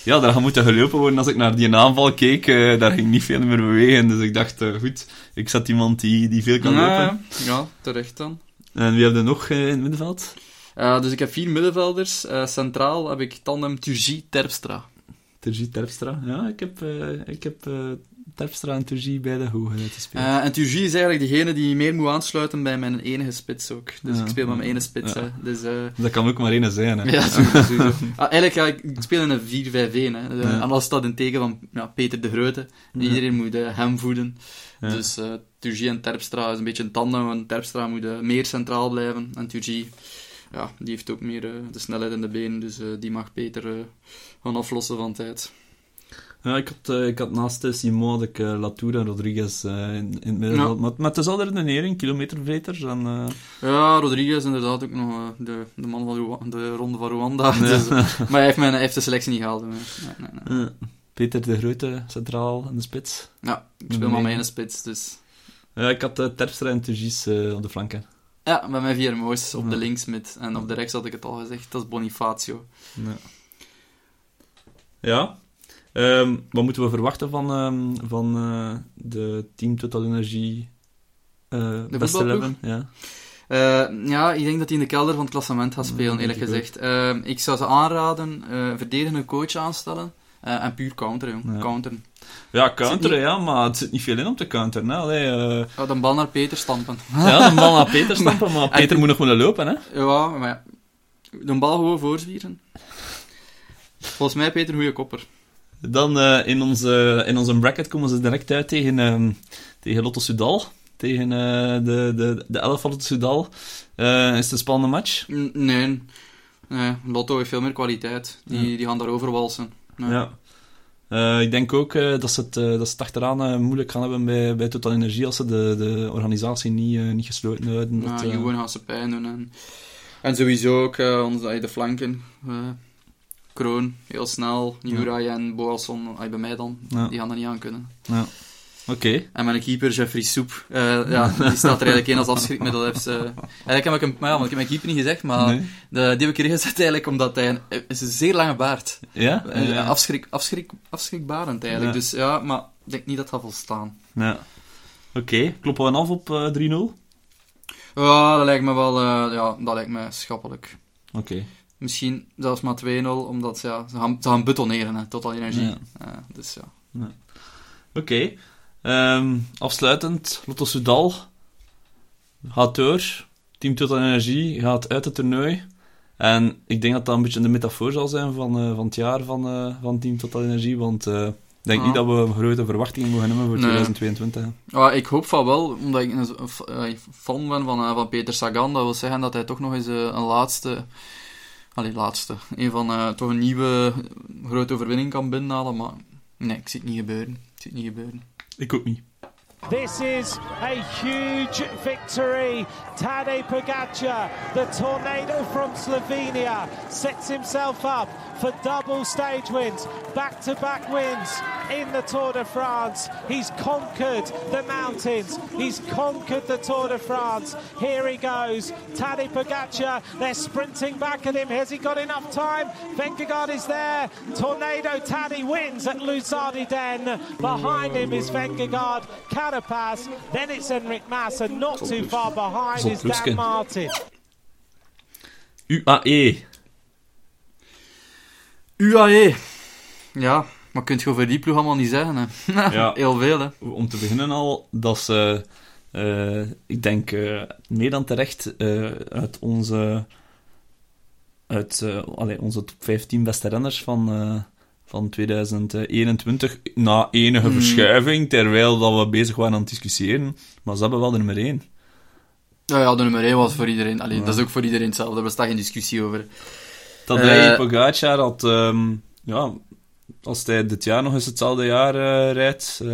ja, daar gaat moeten gelopen worden als ik naar die aanval keek. daar ging niet veel meer bewegen. Dus ik dacht, goed, ik zet iemand die, die veel kan ja, lopen. ja, terecht dan. En wie hebben we nog in het middenveld? Dus ik heb vier middenvelders. Centraal heb ik tandem Turgie Terpstra. Turgie Terpstra. Ja, ik heb, eh, ik heb eh, Terpstra en Turgie bij de hoge gespeeld. Eh, en Turgie is eigenlijk degene die meer moet aansluiten bij mijn enige spits ook. Dus Ja. ik speel met mijn ene spits. Ja. Dus, eh, dat kan ook maar één zijn, hè. ja, sowieso. sowieso. Ah, eigenlijk, ja, ik ik speel in een 4-5-1. Hè. Dat staat in tegen van ja, Peter de Grote. Iedereen moet hem voeden. Dus Turgie en Terpstra is een beetje een tandem, want Terpstra moet meer centraal blijven. En Turgie, ja, die heeft ook meer eh, de snelheid in de benen, dus eh, die mag Peter eh, gaan aflossen van tijd. Ja, ik had, ik had naast Simon had ik, Latour en Rodriguez eh, in, in het middenveld. Ja. Maar, maar het is al redenering, kilometerveters. En, eh, Ja, Rodriguez inderdaad ook nog de, de man van de ronde van Rwanda. Ja. Dus, maar hij heeft, mijn, hij heeft de selectie niet gehaald. Nee, nee, nee. Peter de Grote, centraal in de spits. Ja, ik speel maar mijn spits, dus... Ja, ik had Terpstra en Turgies eh, op de flanken. Ja, met mijn vier moois op Ja. de linksmid. En op de rechts had ik het al gezegd, dat is Bonifacio. Ja. ja. Ehm, wat moeten we verwachten van, ehm, van eh, de Team Total Energie uh, beste voetbalploeg? 11? Ja. Eh, ja, ik denk dat hij in de kelder van het klassement gaat spelen, eerlijk gezegd. Eh, ik zou ze aanraden, eh verdedigende coach aanstellen. Eh, en puur counteren, jong. Ja. Counteren. ja, counteren, niet- ja, maar het zit niet veel in om te counteren. Hè. Allee, Ja, de bal naar Peter stampen. ja, de bal naar Peter stampen, maar En- Peter moet nog willen lopen, hè. Ja, maar ja, de bal gewoon voorzwieren. Volgens mij Peter een goede kopper. Dan eh, in, onze, in onze bracket komen ze direct uit tegen, ehm, tegen Lotto Sudal. Tegen de, de, de elf van Lotto Sudal. Is het een spannende match? N- nee. nee, Lotto heeft veel meer kwaliteit. Die, Ja. die gaan daarover walsen. Ja. Eh, ik denk ook eh, dat, ze het, eh, dat ze het achteraan moeilijk gaan hebben bij, bij Total Energie als ze de, de organisatie niet, niet gesloten houden. Ja, Dat, gewoon gaan ze pijn doen. En, en sowieso ook onze, de flanken. Kroon, heel snel. Juraj ja. en Boasson, bij mij dan. Ja. Die gaan er niet aan kunnen. Ja. Oké. Okay. En mijn keeper, Jeffrey Soep, uh, ja, die staat er eigenlijk in als afschrikmiddel. Heeft, eigenlijk heb ik hem, maar ja, ik heb mijn keeper niet gezegd, maar nee. de, die heb ik erin gezet eigenlijk omdat hij een, is een zeer lange baard. Ja? Uh, afschrik, afschrik, afschrikbarend eigenlijk. Ja. Dus ja, maar ik denk niet dat dat volstaan. Ja. Oké, okay. kloppen we af op uh, 3-0? Ja, dat lijkt me wel, uh, ja, dat lijkt me schappelijk. Oké. Okay. Misschien zelfs maar 2-0, omdat ja, ze, gaan, ze gaan betoneren, hè, totaal energie. Ja. Uh, dus ja. ja. Oké. Okay. Um, afsluitend, Lotto Soudal gaat door. Team Total Energie gaat uit het toernooi. En ik denk dat dat een beetje de metafoor zal zijn van, uh, van het jaar van, uh, van Team Total Energie. Want uh, ik denk ah. niet dat we grote verwachtingen mogen hebben voor nee. 2022. Ja, ik hoop van wel, omdat ik een fan ben van, van Peter Sagan. Dat wil zeggen dat hij toch nog eens een laatste... Allee, laatste. Een van toch een nieuwe grote overwinning kan binnenhalen. Maar nee, ik zie het niet gebeuren. Ik zie het niet gebeuren. Ik ook niet. This is a huge victory. Tadej Pogacar, the tornado from Slovenia, sets himself up for double stage wins, back-to-back -back wins in the Tour de France. He's conquered the mountains. He's conquered the Tour de France. Here he goes. Tadej Pogacar, they're sprinting back at him. Has he got enough time? Vengegaard is there. Tornado Tadej wins at Luzardiden. Behind him is Vengegaard. Carapaz. Then it's Enric Mas, and not too far behind is Dan Martin. UAE. UAE. Ja, maar kunt je over die ploeg allemaal niet zeggen, hè? Ja. Heel veel, hè? Om te beginnen al, dat ze, uh, ik denk, uh, meer dan terecht uh, uit onze, uit, allee, onze top 15 beste renners van, van 2021, na enige mm. verschuiving, terwijl dat we bezig waren aan het discussiëren, maar ze hebben wel de nummer 1. Ja, ja, de nummer 1 was voor iedereen. Allee, ja. Dat is ook voor iedereen hetzelfde, daar bestaat geen discussie over. Dat hij Pogacar had... Um, ja, als hij dit jaar nog eens hetzelfde jaar uh, rijdt... Uh,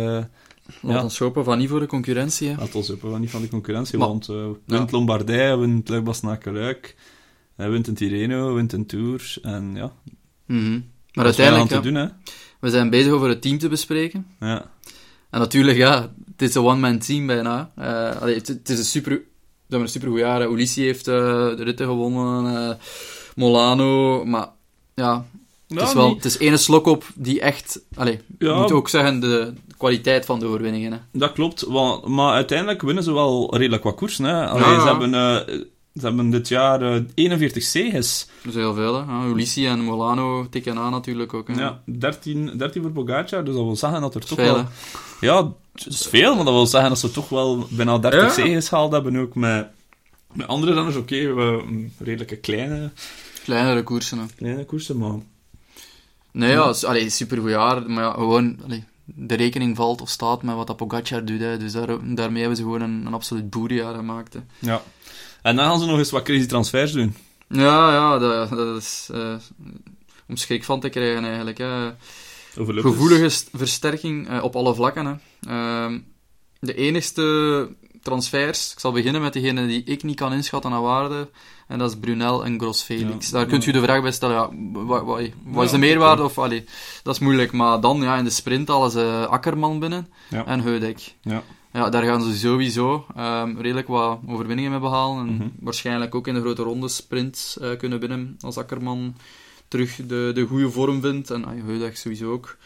Laat ja. ons hopen van niet voor de concurrentie. Hè. Laat ons hopen van niet van de concurrentie, maar, want uh, wint ja. Lombardij, wint Luik naar Luik, hij wint een Tirreno, wint een Tour, en ja... Mm -hmm. Maar uiteindelijk, ja, doen, hè. we zijn bezig over het team te bespreken. Ja. En natuurlijk, ja, het is een one-man team bijna. Uh, allee, het, het, is een super... We hebben een supergoed jaar. Ulissi heeft uh, de ritten gewonnen, uh, Molano, maar ja... Het is, wel, het is ene slok op die echt... Allez, ja, moet ook zeggen, de kwaliteit van de overwinningen. Hè. Dat klopt, want, maar uiteindelijk winnen ze wel redelijk wat koersen. Hè. Allee, ja. Ze hebben Ze hebben dit jaar eh, 41 zegens. Dat is heel veel, hè. Ja, Ulissi en Molano tikken aan natuurlijk ook. Hè. Ja, 13, 13 voor Pogacar, dus dat wil zeggen dat er toch Veel, wel... Ja, het is veel, maar dat wil zeggen dat ze toch wel bijna 30 Ja. zegens gehaald hebben, ook met, met andere renners. Oké, we een redelijke kleine, Kleinere koersen, hè. kleine koersen, maar... Nee, ja, allee, supergoed jaar. Maar ja, gewoon, allee, de rekening valt of staat met wat dat Pogacar doet. Hè. Dus daar, daarmee hebben ze gewoon een, een absoluut boerenjaar gemaakt. Hè. Ja. En dan gaan ze nog eens wat crazy transfers doen. Ja, ja, dat, dat is eh, om schrik van te krijgen eigenlijk. Hè. Gevoelige st- versterking eh, op alle vlakken. Hè. Ehm, de enigste transfers, ik zal beginnen met degene die ik niet kan inschatten naar waarde, en dat is Brunel en Gros Felix. Ja. Daar kunt u de vraag bij stellen, ja, wat, wat, wat is de meerwaarde? Of, allee, dat is moeilijk, maar dan ja, in de sprint halen ze Akkerman binnen en Heudek. Ja. Ja, daar gaan ze sowieso ehm, redelijk wat overwinningen mee behalen. En Mhm. waarschijnlijk ook in de grote ronde sprints eh, kunnen winnen als Akkerman terug de, de goede vorm vindt. En Heudeg sowieso ook.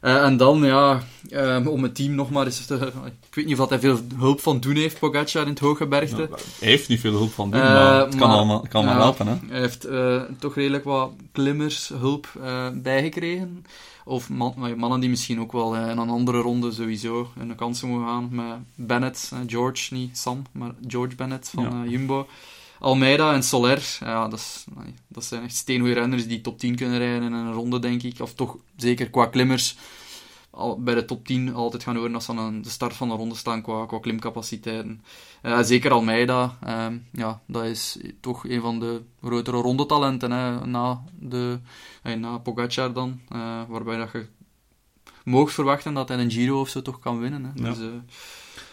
Eh, en dan, ja, ehm, om het team nog maar eens te... Ik weet niet of hij veel hulp van doen heeft, Pogacar, in het Hooggebergte. Ja, hij heeft niet veel hulp van doen, Eh, maar het kan maar- allemaal, kan maar helpen, hè. Hij heeft eh, toch redelijk wat klimmershulp eh bijgekregen. Of man- mannen die misschien ook wel in een andere ronde sowieso in de kansen mogen gaan. Met Bennett, George, niet Sam, maar George Bennett van Ja. Jumbo. Almeida en Soler, ja, dat, is, nee, dat zijn echt steengoede renners die top 10 kunnen rijden in een ronde, denk ik. Of toch zeker qua klimmers al, bij de top 10 altijd gaan horen als ze aan de start van de ronde staan qua, qua klimcapaciteiten. Eh, zeker Almeida, ehm, ja, dat is toch een van de grotere rondetalenten hè, na, de, eh, na Pogacar dan. eh, waarbij dat je moogt verwachten dat hij een Giro of zo toch kan winnen. Hè. Ja. Dus,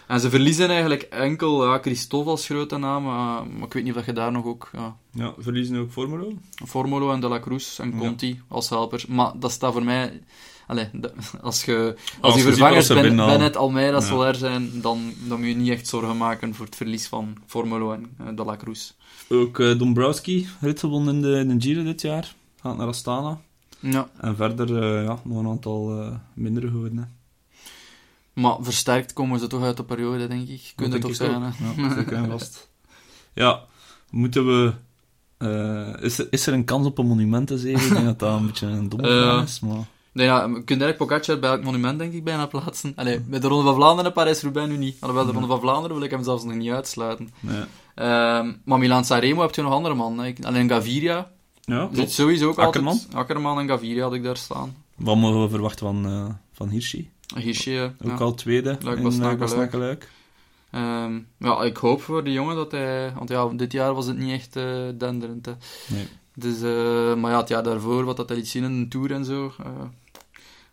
en ze verliezen eigenlijk enkel ja, Christophe als grote naam, eh, maar ik weet niet of je daar nog ook ja, Ja, verliezen ook Formolo. Formolo en De La Cruz en Ja. Conti als helpers. Maar dat staat voor mij... Allee, de- als je, als, Als die vervangers ben. Bennett, Almeida, Ja. Soler zijn, dan, dan moet je niet echt zorgen maken voor het verlies van Formolo en eh, De La Cruz. Ook eh, Dombrowski, rit gewonnen in de, in de Giro dit jaar. Gaat naar Astana. Ja, En verder ja, nog een aantal mindere geworden. Maar versterkt komen ze toch uit de periode, denk ik. Kunnen toch zijn? Ja, zeker en vast. Ja, moeten we... eh, is, er, is er een kans op een monumentenzege? Ik denk dat dat een beetje een domme Eh, vraag is, maar... Nee, ja, je kunt eigenlijk Pogacar bij elk monument, denk ik, bijna plaatsen. Allee, bij de Ronde van Vlaanderen en Parijs-Roubaix nu niet. Alhoewel, de Ronde van Vlaanderen wil ik hem zelfs nog niet uitsluiten. Nee. Ehm, maar Milan-Sanremo heb je nog andere man. hè. Alleen Gaviria Ja, zit sowieso ook Akkerman? altijd... Akkerman en Gaviria had ik daar staan. Wat mogen we verwachten van, eh van Hirschi? Eh, Ook ja. al tweede Luik. Ehm, ja, ik hoop voor die jongen dat hij... Want ja, dit jaar was het niet echt eh, denderend. Hè. Nee. Dus, eh, maar ja, het jaar daarvoor, wat dat hij liet zien in de Tour en zo...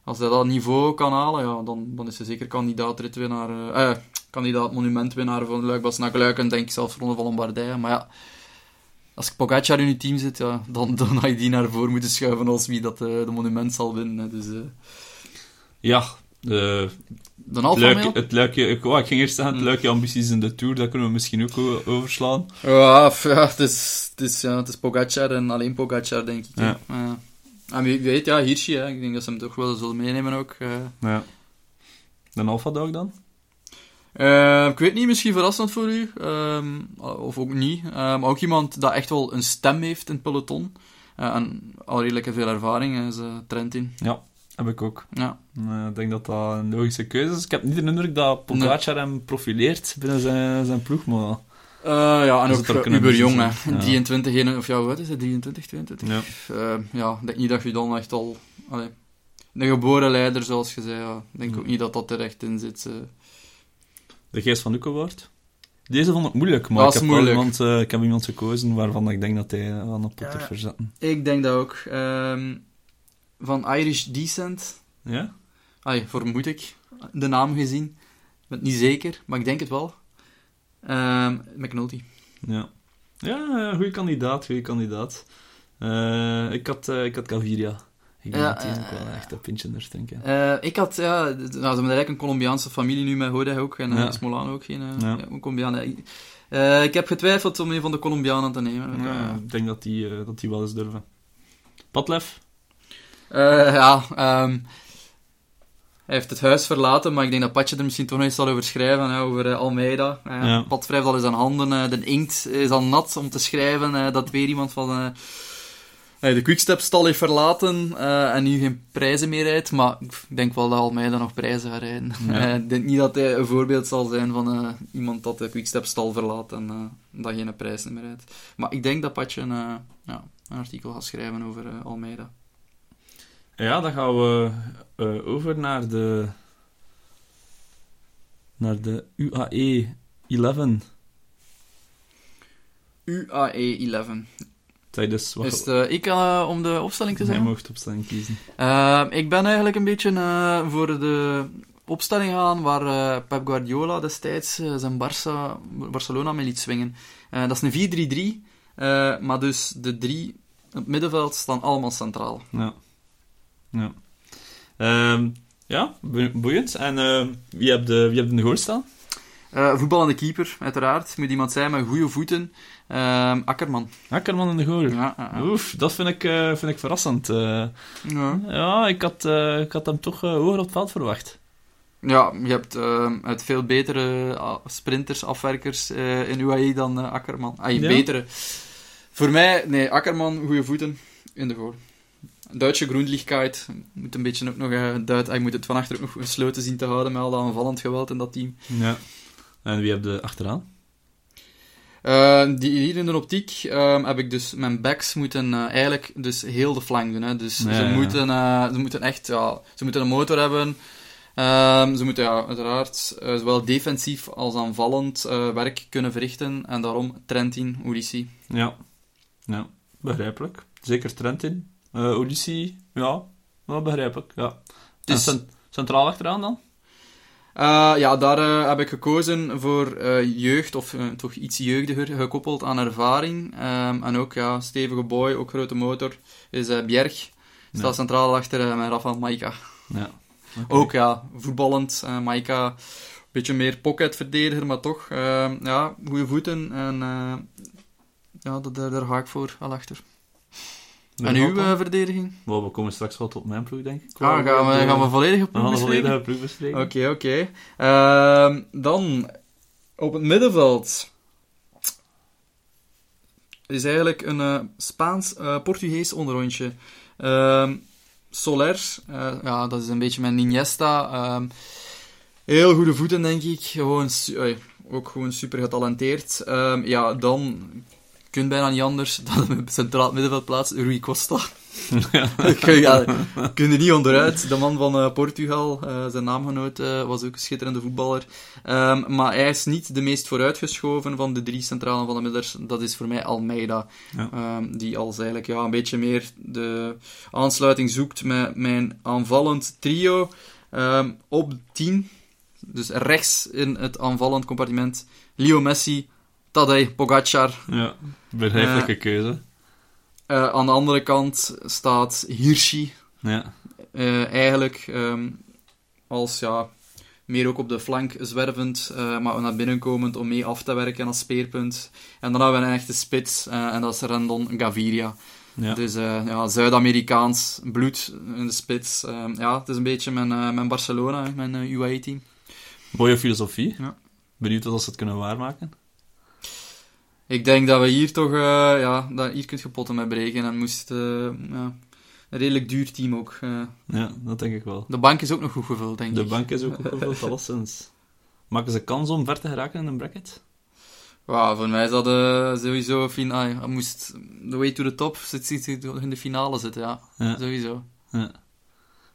als hij dat niveau kan halen, ja, dan, dan is hij zeker kandidaat ritwinnaar... eh, kandidaat monumentwinnaar van Luik, Bastenaken, Luik en denk ik zelfs Ronde van Lombardije. Maar ja... Als ik Pogacar in je team zit, ja, dan, dan had je die naar voren moeten schuiven als wie dat de monument zal winnen. hè. Dus, Ja, de, de het, Alfa luikje... Oh, ik ging eerst zeggen, het Hmm. luikje ambities in de Tour, dat kunnen we misschien ook overslaan. Ja, ja, het is, het is, ja, het is Pogacar en alleen Pogacar, denk ik. Ja. Ja. En wie weet, ja, Hirschi, ik denk dat ze hem toch wel zullen meenemen ook. eh. Ja. De Alpha Dog dan? Eh, ik weet niet, misschien verrassend voor u, ehm, of ook niet. Eh, maar ook iemand dat echt wel een stem heeft in het peloton. Eh, en al redelijk veel ervaring is uh, Trentin. Ja, heb ik ook. Ja. Eh, ik denk dat dat een logische keuze is. Ik heb niet de indruk dat Pogacar hem profileert binnen zijn, zijn ploeg, maar... Eh, ja, en ook er uber jong, hè. Ja. 23, 21, of ja, wat is het, 23, 22? Ja. Eh, ja, ik denk niet dat je dan echt al... Allee, de geboren leider, zoals je zei, ja. Ik denk ook niet dat dat er echt in zit. De geest van Uckewaard. Deze vond ik moeilijk, maar ik heb, wel moeilijk. iemand, eh, ik heb iemand gekozen waarvan ik denk dat hij aan een pot Ja. verzetten. Ik denk dat ook. Ehm, van Irish Descent. Ja? Ai, vermoed ik. De naam gezien. Ik ben het niet zeker, maar ik denk het wel. Ehm McNulty. Ja. Ja, goede kandidaat, goede kandidaat. Eh, ik, had, eh, ik had Gaviria. Ik denk Ja, dat die ook eh, wel echt een pintje drinken. Eh, ik had, ja, nou, ze hebben eigenlijk een Colombiaanse familie nu met Hoda ook. En Ja. ook geen eh, Ja. ja, een Colombiaan. Eh, ik heb getwijfeld om een van de Colombianen te nemen. Ja, Eh, ik denk dat die, eh, dat die wel eens durven. Patlef? Eh, ja, ehm, Hij heeft het huis verlaten, maar ik denk dat Patje er misschien toch nog eens zal over schrijven, hè, over eh, Almeida. Uh, Ja. Pat wrijft al in zijn handen, eh, de inkt is al nat om te schrijven eh, dat weer iemand van eh, eh, de Quickstep-stal heeft verlaten eh, en nu geen prijzen meer rijdt. Maar ik denk wel dat Almeida nog prijzen gaat rijden. Ja. Eh, ik denk niet dat hij een voorbeeld zal zijn van eh, iemand dat de Quickstep-stal verlaat en eh, dat geen prijs meer rijdt. Maar ik denk dat Patje een, eh, ja, een artikel gaat schrijven over eh, Almeida. Ja, dan gaan we eh, over naar de... Naar de UAE 11. UAE 11. Tijdens... Wat Is het ik eh, om de opstelling te Jij zeggen? mocht opstelling kiezen. Eh, ik ben eigenlijk een beetje voor de opstelling gaan waar Pep Guardiola destijds zijn Barça, Barcelona mee liet swingen. Dat is een 4-3-3, eh, maar dus de drie op het middenveld staan allemaal centraal. Ja. Ja. Ehm, ja, bo- boeiend. En ehm, wie heb de, wie heb in de goal staan? Eh voetballende keeper, uiteraard. Moet iemand zijn met goede voeten. Ehm, Akkerman. Akkerman in de goal. Ja. Oef, dat vind ik, eh, vind ik verrassend. eh. Ja. ja, ik had, eh, ik had hem toch eh, hoger op het veld verwacht. Ja, je hebt ehm, uit veel betere sprinters, afwerkers eh, in UAE dan eh, Akkerman. Ah, Ja? betere. Voor mij, nee, Akkerman, goede voeten, in de goal. Duitse Groenlichkeit, moet een beetje ook nog uh, duid, hij moet het van achter ook nog gesloten zien te houden met al dat aanvallend geweld in dat team. Ja. En wie heb je achteraan? Eh, die, hier in de optiek ehm, heb ik dus mijn backs moeten eh, eigenlijk dus heel de flank doen. Hè. Dus Ja, ze, ja. Moeten, eh, ze moeten echt, ja, ze moeten een motor hebben. Ehm, ze moeten ja, uiteraard eh, zowel defensief als aanvallend eh, werk kunnen verrichten. En daarom Trentin, Ulissi. Ja. Ja, begrijpelijk. Zeker Trentin. Eh Odysseus, ja, wel begrijpelijk. Ja. En Dus- cent- centraal achteraan dan? Eh, ja, daar eh, heb ik gekozen voor eh, jeugd, of eh, toch iets jeugdiger, gekoppeld aan ervaring. Ehm, en ook, ja, stevige boy, ook grote motor, is eh Bjerg. Staat Ja. centraal achter eh, met Rafa Maika. Ja. Ook, ja, voetballend. eh Maika, een beetje meer pocket-verdediger, maar toch, eh, ja, goede voeten. En eh, ja, dat, daar, daar ga ik voor, al achter. En uw eh, verdediging? We komen straks wel tot mijn ploeg, denk ik. Ah, gaan we, gaan we volledig op bespreken? volledige ploeg bespreken. Oké, oké. Ehm, dan, op het middenveld is eigenlijk een eh, Spaans-Portugees onderrondje. Ehm Soler, eh, ja, dat is een beetje mijn Iniesta. Ehm, heel goede voeten, denk ik. Gewoon, ook gewoon super getalenteerd. Ehm, ja, dan kunt bijna niet anders dan hem centraal middenveld plaatsen. Rui Costa. Ja, kun je niet onderuit. De man van eh, Portugal, eh, zijn naamgenoot, eh, was ook een schitterende voetballer. Ehm, maar hij is niet de meest vooruitgeschoven van de drie centralen van de middels. Dat is voor mij Almeida. Ja. Ehm, die als eigenlijk ja, een beetje meer de aansluiting zoekt met mijn aanvallend trio. Ehm, op 10, dus rechts in het aanvallend compartiment, Leo Messi, Tadej Pogacar. Ja, begrijpelijke keuze. Eh, aan de andere kant staat Hirschi, Ja. Eh, eigenlijk ehm, als ja, meer ook op de flank zwervend, eh, maar naar binnen komend om mee af te werken als speerpunt. En dan hebben we een echte spits, eh, en dat is Rendon Gaviria. Ja. Dus eh, ja, Zuid-Amerikaans bloed in de spits. Ehm, ja, het is een beetje mijn, eh, mijn Barcelona, mijn UAE-team. Mooie filosofie. Ja. Benieuwd wat ze het kunnen waarmaken. Ik denk dat we hier toch, eh, ja, dat hier kunt je potten mee breken en moest, eh, ja, een redelijk duur team ook. eh. Ja, dat denk ik wel. de bank is ook nog goed gevuld, denk De ik. bank is ook opgevuld, alleszins. Maken ze kans om ver te geraken in een bracket? Ja, voor mij is dat sowieso... Fin ah, ja, moest de way to the top zit, zit, zit in de finale zitten, ja. Ja. Sowieso. ja.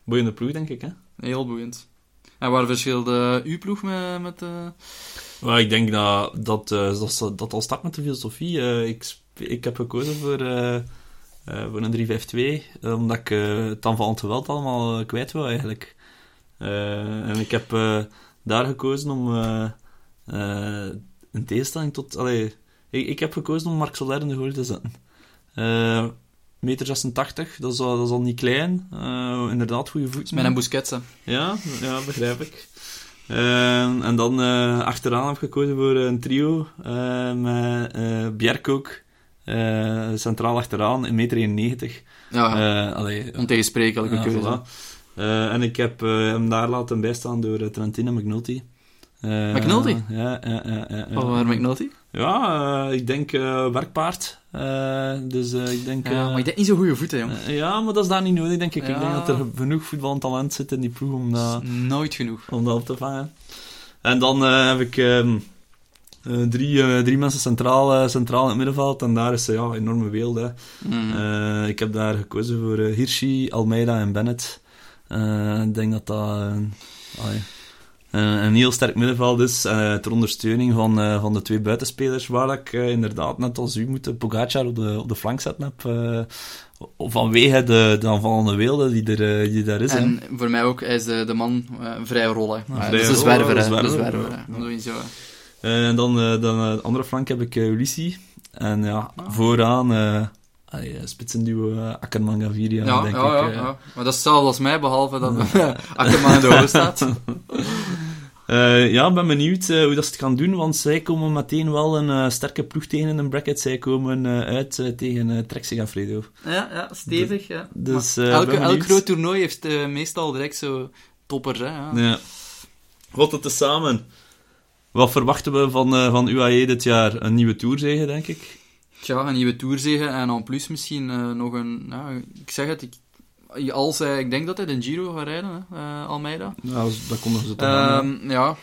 Boeiende ploeg, denk ik, hè? Heel boeiend. En waar verschilde uw ploeg met... met eh, Wel, ik denk dat dat, eh, dat, dat al start met de filosofie. Eh, ik, ik heb gekozen voor, eh, eh, voor een 3-5-2, eh, omdat ik eh, het aanvallend geweld allemaal eh, kwijt wil, eigenlijk. Eh, en ik heb eh, daar gekozen om eh, eh, een tegenstelling tot... Allee, ik, ik heb gekozen om Marc Soler in de goal te zetten. Meter 86, dat is, al, dat is al niet klein. Eh, inderdaad, goede voeten. met een Busquets, hè. Ja, ja begrijp ik. Ehm, en dan eh, achteraan heb ik gekozen voor een trio eh, met Bjerk ook. centraal achteraan, 1,91 meter. Ja, Eh, allee, ontegensprekelijke ja, keuze. voilà. En ik heb hem daar laten bijstaan door Trentino McNulty. Uh, McNulty? Ja, ja, ja. ja, ja. Oh, waar McNulty? Ja, ik denk werkpaard. dus ik denk... Ja, maar ik denk niet zo goede voeten, jong. ja, maar dat is daar niet nodig, denk ik. Ja. Ik denk dat er genoeg voetbaltalent zit in die ploeg om dat... Nooit genoeg. Om dat op te vangen. En dan heb ik... Um, uh, drie, drie mensen centraal, centraal in het middenveld en daar is ja, een enorme wereld. Hè. Mm. ik heb daar gekozen voor Hirschi, Almeida en Bennett. ik denk dat dat een heel sterk middenveld is ter ondersteuning van, van de twee buitenspelers waar ik inderdaad net als u moet Pogacar op de, op de flank zetten heb. vanwege de, de aanvallende weelde die, er, die daar is. En hè. voor mij ook, is de, de man vrije rollen. Ja, dus de zwerver. De zwerver, de zwerver, Sowieso. En dan, uh, dan uh, de andere flank heb ik uh, Ulissi. En ja, ah. vooraan uh, spitsenduo Akkerman Gaviria, ja, denk ja, ik. Ja, ja. Maar dat is hetzelfde als mij, behalve dat Akkerman in de hoofd staat. ja, ik ben benieuwd hoe dat ze het gaan doen, want zij komen meteen wel een sterke ploeg tegen in een bracket. Zij komen uit tegen Trek Segafredo. Ja, ja, stevig. Ja. Dus, elke, elk groot toernooi heeft meestal direct zo toppers. Hè, ja. ja. Wat het samen. Wat verwachten we van, uh, van UAE dit jaar? Een nieuwe Tourzege, denk ik? Tja, een nieuwe Tourzege en dan plus misschien uh, nog een... Ja, ik zeg het, ik, als hij, ik denk dat hij de Giro gaat rijden, hè, uh, Almeida. Ja, dat komt nog zo te um, Ja,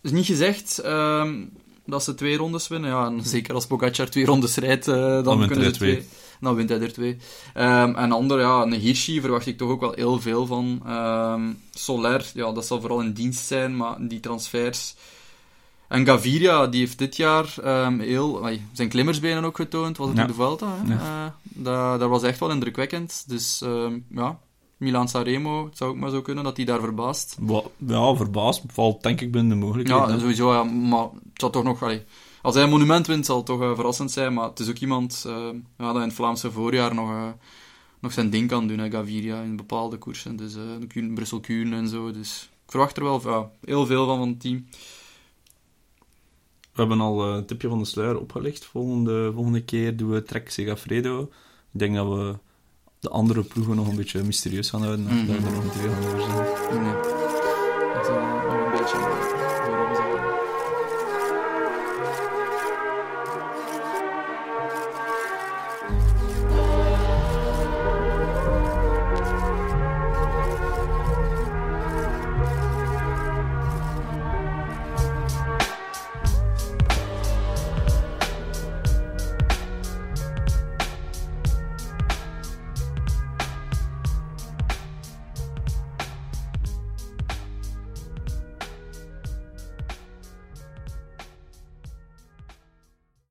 is niet gezegd um, dat ze twee rondes winnen. Ja, en zeker als Pogacar twee rondes rijdt, dan, dan kunnen ze twee. twee. Dan wint hij er twee. Um, en ander, ja, een Hirschi verwacht ik toch ook wel heel veel van. Um, Soler, ja, dat zal vooral in dienst zijn, maar die transfers en Gaviria, die heeft dit jaar um, heel, zijn klimmersbenen ook getoond, was het ja. in de Vuelta. Hè? Ja. Uh, dat, dat was echt wel indrukwekkend. Dus um, ja, Milan Sanremo, het zou ook maar zo kunnen dat hij daar verbaast. Ja, verbaasd valt denk ik binnen de mogelijkheden. Ja, sowieso, ja, maar het zal toch nog... Allee, als hij een monument wint, zal het toch uh, verrassend zijn, maar het is ook iemand uh, ja, dat in het Vlaamse voorjaar nog, uh, nog zijn ding kan doen, hè, Gaviria, in bepaalde koersen. Dus Brussel-Kuhn en zo. Dus ik verwacht er wel heel veel van van het team. We hebben al een tipje van de sluier opgelicht. Volgende, volgende keer doen we Trek Segafredo. Ik denk dat we de andere ploegen nog een beetje mysterieus gaan houden. Mm -hmm. Dat we er nog veel over zijn. Nee. Dat is nog een beetje...